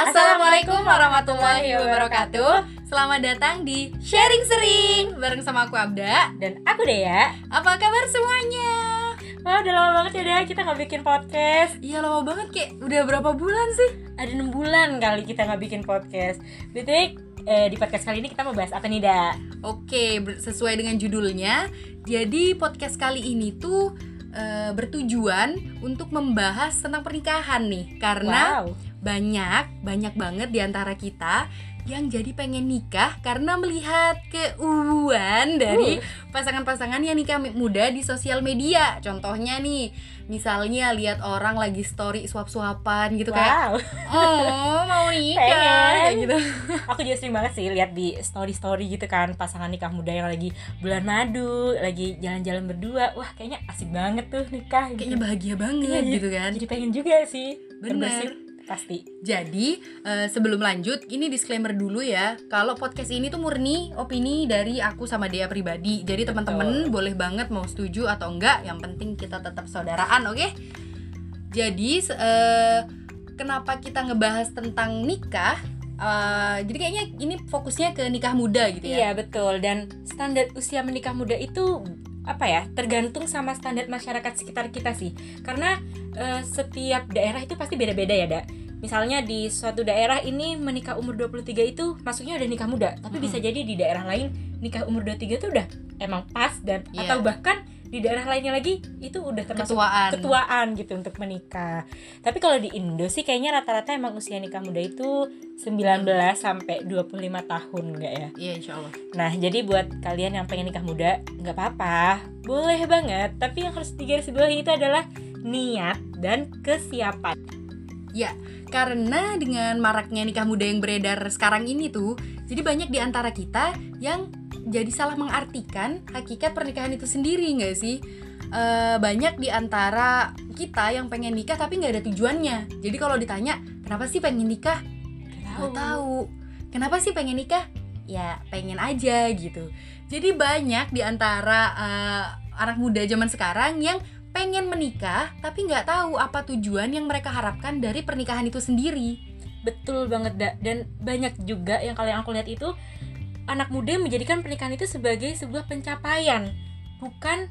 Assalamualaikum warahmatullahi wabarakatuh Selamat datang di Sharing Sering Bareng sama aku Abda Dan aku Dea Apa kabar semuanya? Wah udah lama banget ya Dea kita nggak bikin podcast Iya lama banget kayak udah berapa bulan sih? Ada 6 bulan kali kita nggak bikin podcast Betul eh, di podcast kali ini kita mau bahas apa nih Da? Oke sesuai dengan judulnya Jadi podcast kali ini tuh eh, bertujuan untuk membahas tentang pernikahan nih Karena wow. Banyak banyak banget di antara kita yang jadi pengen nikah karena melihat keuuan dari pasangan-pasangan yang nikah muda di sosial media. Contohnya nih, misalnya lihat orang lagi story suap-suapan gitu kayak Wow oh mau nikah Pengen. kayak gitu. Aku juga sering banget sih lihat di story-story gitu kan Pasangan nikah muda yang lagi bulan madu Lagi jalan-jalan berdua Wah kayaknya asik banget tuh nikah gitu. Kayaknya bahagia banget Iya, iya. gitu kan. Jadi pengen juga sih Bener. Berbersih Pasti Jadi eh, sebelum lanjut, ini disclaimer dulu ya. Kalau podcast ini tuh murni opini dari aku sama Dea pribadi. Jadi teman-teman boleh banget mau setuju atau enggak. Yang penting kita tetap saudaraan, oke? Jadi se- eh, kenapa kita ngebahas tentang nikah? Eh, jadi kayaknya ini fokusnya ke nikah muda gitu ya. Iya betul dan standar usia menikah muda itu apa ya tergantung sama standar masyarakat sekitar kita sih karena eh, setiap daerah itu pasti beda-beda ya dak misalnya di suatu daerah ini menikah umur 23 itu masuknya udah nikah muda tapi Mm-mm. bisa jadi di daerah lain nikah umur 23 itu udah emang pas dan Iya. atau bahkan di daerah lainnya lagi itu udah termasuk Ketuaan. ketuaan gitu untuk menikah. Tapi kalau di Indo sih kayaknya rata-rata emang usia nikah muda itu 19 sampai 25 tahun enggak ya? Iya, insya Allah. Nah, jadi buat kalian yang pengen nikah muda, nggak apa-apa, boleh banget. Tapi yang harus digarisbawahi itu adalah niat dan kesiapan. Karena dengan maraknya nikah muda yang beredar sekarang ini tuh, jadi banyak di antara kita yang jadi salah mengartikan hakikat pernikahan itu sendiri nggak sih? Eh, banyak di antara kita yang pengen nikah tapi nggak ada tujuannya. Jadi kalau ditanya kenapa sih pengen nikah? Nggak tahu. Kenapa sih pengen nikah? Ya pengen aja gitu. Jadi banyak di antara eh, anak muda zaman sekarang yang pengen menikah tapi nggak tahu apa tujuan yang mereka harapkan dari pernikahan itu sendiri. Betul banget, Da. Dan banyak juga yang kalian aku lihat itu anak muda yang menjadikan pernikahan itu sebagai sebuah pencapaian, bukan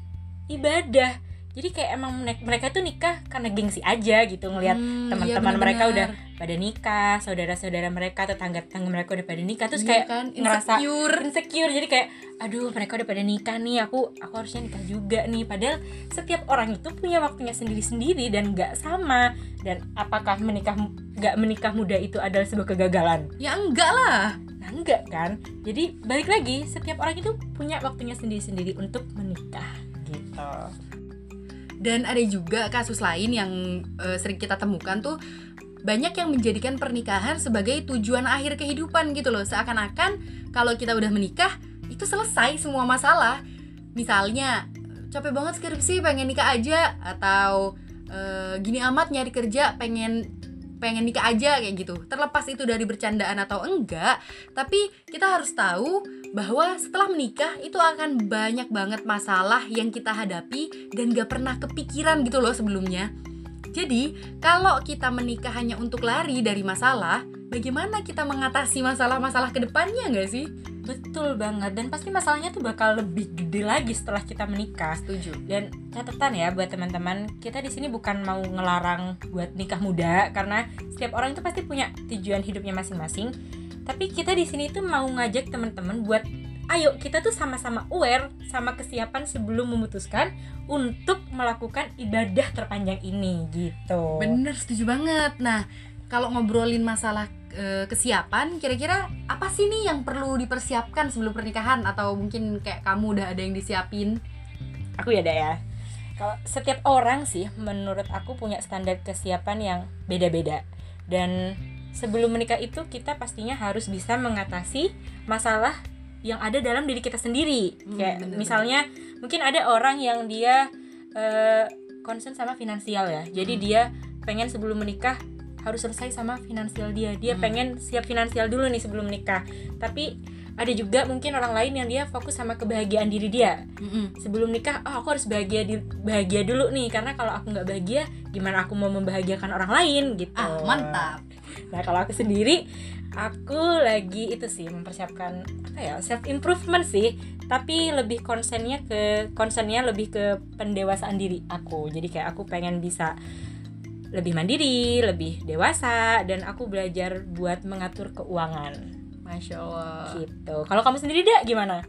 ibadah. Jadi kayak emang mereka- tuh nikah karena gengsi aja gitu ngelihat Hmm, teman-teman iya mereka udah pada nikah, saudara-saudara mereka, tetangga-tetangga mereka udah pada nikah terus Iya kayak kan? ngerasa insecure. insecure. Jadi kayak aduh mereka udah pada nikah nih aku aku harusnya nikah juga nih. Padahal setiap orang itu punya waktunya sendiri-sendiri dan nggak sama. Dan apakah menikah nggak menikah muda itu adalah sebuah kegagalan? Ya enggak lah. nah enggak kan? Jadi balik lagi setiap orang itu punya waktunya sendiri-sendiri untuk menikah gitu Dan ada juga kasus lain yang eh, sering kita temukan tuh banyak yang menjadikan pernikahan sebagai tujuan akhir kehidupan gitu loh. Seakan-akan kalau kita udah menikah itu selesai semua masalah. Misalnya capek banget skripsi pengen nikah aja atau eh, gini amat nyari kerja pengen pengen nikah aja kayak gitu. Terlepas itu dari bercandaan atau enggak, tapi kita harus tahu bahwa setelah menikah itu akan banyak banget masalah yang kita hadapi dan gak pernah kepikiran gitu loh sebelumnya. Jadi, kalau kita menikah hanya untuk lari dari masalah, bagaimana kita mengatasi masalah-masalah ke depannya nggak sih? Betul banget dan pasti masalahnya tuh bakal lebih gede lagi setelah kita menikah Setuju. dan catatan ya buat teman-teman kita di sini bukan mau ngelarang buat nikah muda karena setiap orang itu pasti punya tujuan hidupnya masing-masing tapi kita di sini tuh mau ngajak teman-teman buat ayo kita tuh sama-sama aware sama kesiapan sebelum memutuskan untuk melakukan ibadah terpanjang ini gitu Bener, setuju banget. Nah, kalau ngobrolin masalah kesiapan, kira-kira apa sih nih yang perlu dipersiapkan sebelum pernikahan? Atau mungkin kayak kamu udah ada yang disiapin? aku ya ya kalau setiap orang sih menurut aku punya standar kesiapan yang beda-beda dan sebelum menikah itu kita pastinya harus bisa mengatasi masalah yang ada dalam diri kita sendiri Hmm, kayak bener-bener. misalnya mungkin ada orang yang dia eh, concern sama finansial ya jadi Hmm. dia pengen sebelum menikah harus selesai sama finansial dia. Dia Hmm. pengen siap finansial dulu nih sebelum menikah tapi ada juga mungkin orang lain yang dia fokus sama kebahagiaan diri dia. Mm-mm. sebelum nikah oh aku harus bahagia di bahagia dulu nih karena kalau aku nggak bahagia gimana aku mau membahagiakan orang lain? Gitu. Ah mantap. Nah kalau aku sendiri aku lagi itu sih mempersiapkan apa ya self improvement sih. Tapi lebih konsennya ke konsennya lebih ke pendewasaan diri aku. Jadi kayak aku pengen bisa lebih mandiri lebih dewasa dan aku belajar buat mengatur keuangan. Masya allah. Gitu. Kalau kamu sendiri deh gimana?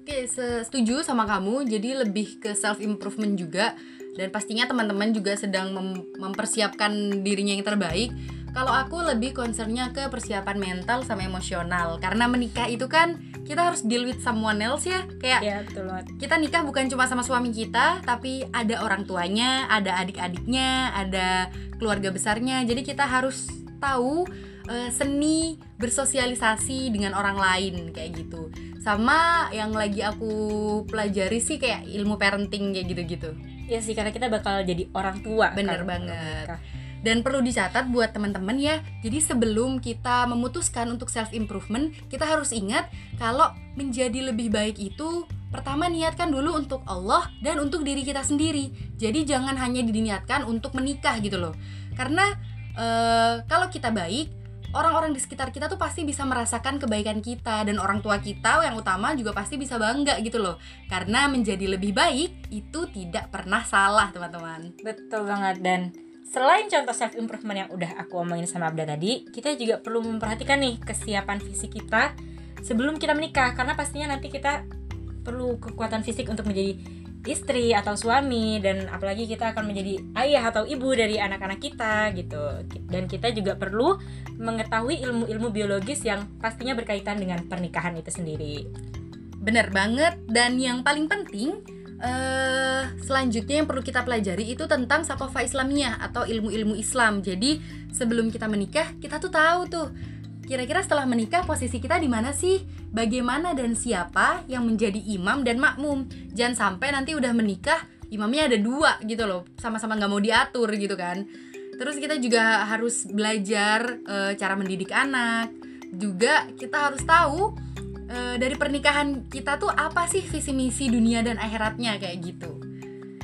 Oke, se- setuju sama kamu. Jadi lebih ke self improvement juga. Dan pastinya teman-teman juga sedang mem- mempersiapkan dirinya yang terbaik. Kalau aku lebih concernnya ke persiapan mental sama emosional karena menikah itu kan kita harus deal with someone else ya. Kayak ya betul banget kita nikah bukan cuma sama suami kita, tapi ada orang tuanya, ada adik-adiknya, ada keluarga besarnya. Jadi kita harus tahu eh, seni bersosialisasi dengan orang lain kayak gitu. Sama yang lagi aku pelajari sih kayak ilmu parenting kayak gitu-gitu. ya sih karena kita bakal jadi orang tua Bener kan, banget. menikah. Dan perlu dicatat buat teman-teman ya. Jadi sebelum kita memutuskan untuk self improvement, kita harus ingat kalau menjadi lebih baik itu pertama niatkan dulu untuk Allah dan untuk diri kita sendiri. Jadi jangan hanya diniatkan untuk menikah gitu loh. Karena eh, kalau kita baik, orang-orang di sekitar kita tuh pasti bisa merasakan kebaikan kita dan orang tua kita yang utama juga pasti bisa bangga gitu loh. Karena menjadi lebih baik itu tidak pernah salah, teman-teman. Betul banget dan selain contoh self improvement yang udah aku omongin sama Abda tadi, kita juga perlu memperhatikan nih kesiapan fisik kita sebelum kita menikah karena pastinya nanti kita perlu kekuatan fisik untuk menjadi istri atau suami dan apalagi kita akan menjadi ayah atau ibu dari anak-anak kita gitu. Dan kita juga perlu mengetahui ilmu-ilmu biologis yang pastinya berkaitan dengan pernikahan itu sendiri. Bener banget dan yang paling penting eh selanjutnya yang perlu kita pelajari itu tentang sakofa Islamiyah atau ilmu-ilmu Islam. Jadi sebelum kita menikah kita tuh tahu tuh kira-kira setelah menikah posisi kita di mana sih? Bagaimana dan siapa yang menjadi imam dan makmum? Jangan sampai nanti udah menikah imamnya ada dua gitu loh, sama-sama nggak mau diatur gitu kan. Terus kita juga harus belajar eh, cara mendidik anak. Juga kita harus tahu eh, dari pernikahan kita tuh apa sih visi misi dunia dan akhiratnya kayak gitu.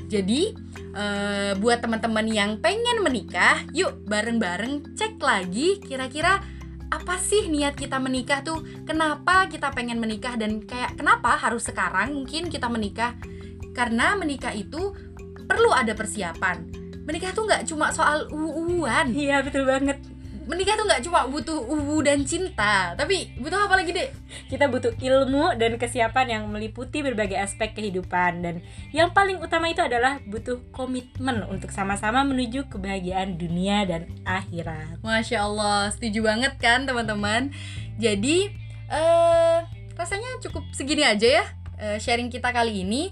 Jadi eh, buat teman-teman yang pengen menikah, yuk bareng-bareng cek lagi kira-kira apa sih niat kita menikah tuh? Kenapa kita pengen menikah dan kayak kenapa harus sekarang mungkin kita menikah? Karena menikah itu perlu ada persiapan. Menikah tuh nggak cuma soal uwan. Iya, betul banget. Menikah tuh nggak cuma butuh uwu dan cinta, tapi butuh apa lagi deh? kita butuh ilmu dan kesiapan yang meliputi berbagai aspek kehidupan dan yang paling utama itu adalah butuh komitmen untuk sama-sama menuju kebahagiaan dunia dan akhirat. Masya Allah, setuju banget kan teman-teman. Jadi eh rasanya cukup segini aja ya eh, sharing kita kali ini.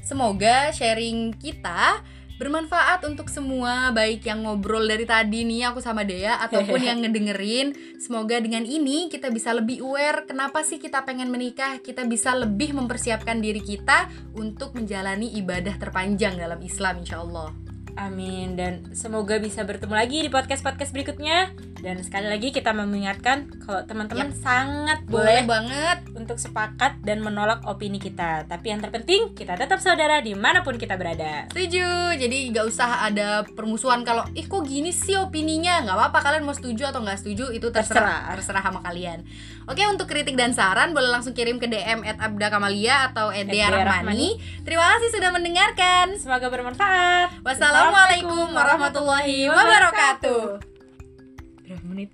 Semoga sharing kita bermanfaat untuk semua baik yang ngobrol dari tadi nih aku sama Dea ataupun yang ngedengerin. Semoga dengan ini kita bisa lebih aware kenapa sih kita pengen menikah. Kita bisa lebih mempersiapkan diri kita untuk menjalani ibadah terpanjang dalam Islam insya Allah Amin. Dan semoga bisa bertemu lagi di podcast-podcast berikutnya. Dan sekali lagi kita mengingatkan kalau teman-teman sangat boleh boleh banget. untuk sepakat dan menolak opini kita. Tapi yang terpenting kita tetap saudara di mana pun kita berada. Setuju, jadi nggak usah ada permusuhan kalau ih kok gini sih opininya? Nggak apa-apa kalian mau setuju atau nggak setuju itu terserah. Terserah. terserah sama kalian. Oke untuk kritik dan saran boleh langsung kirim ke DM at Abda Kamalia atau Ede Rahmani. Terima kasih sudah mendengarkan. semoga bermanfaat Wassalamualaikum warahmatullahi wabarakatuh. berapa menit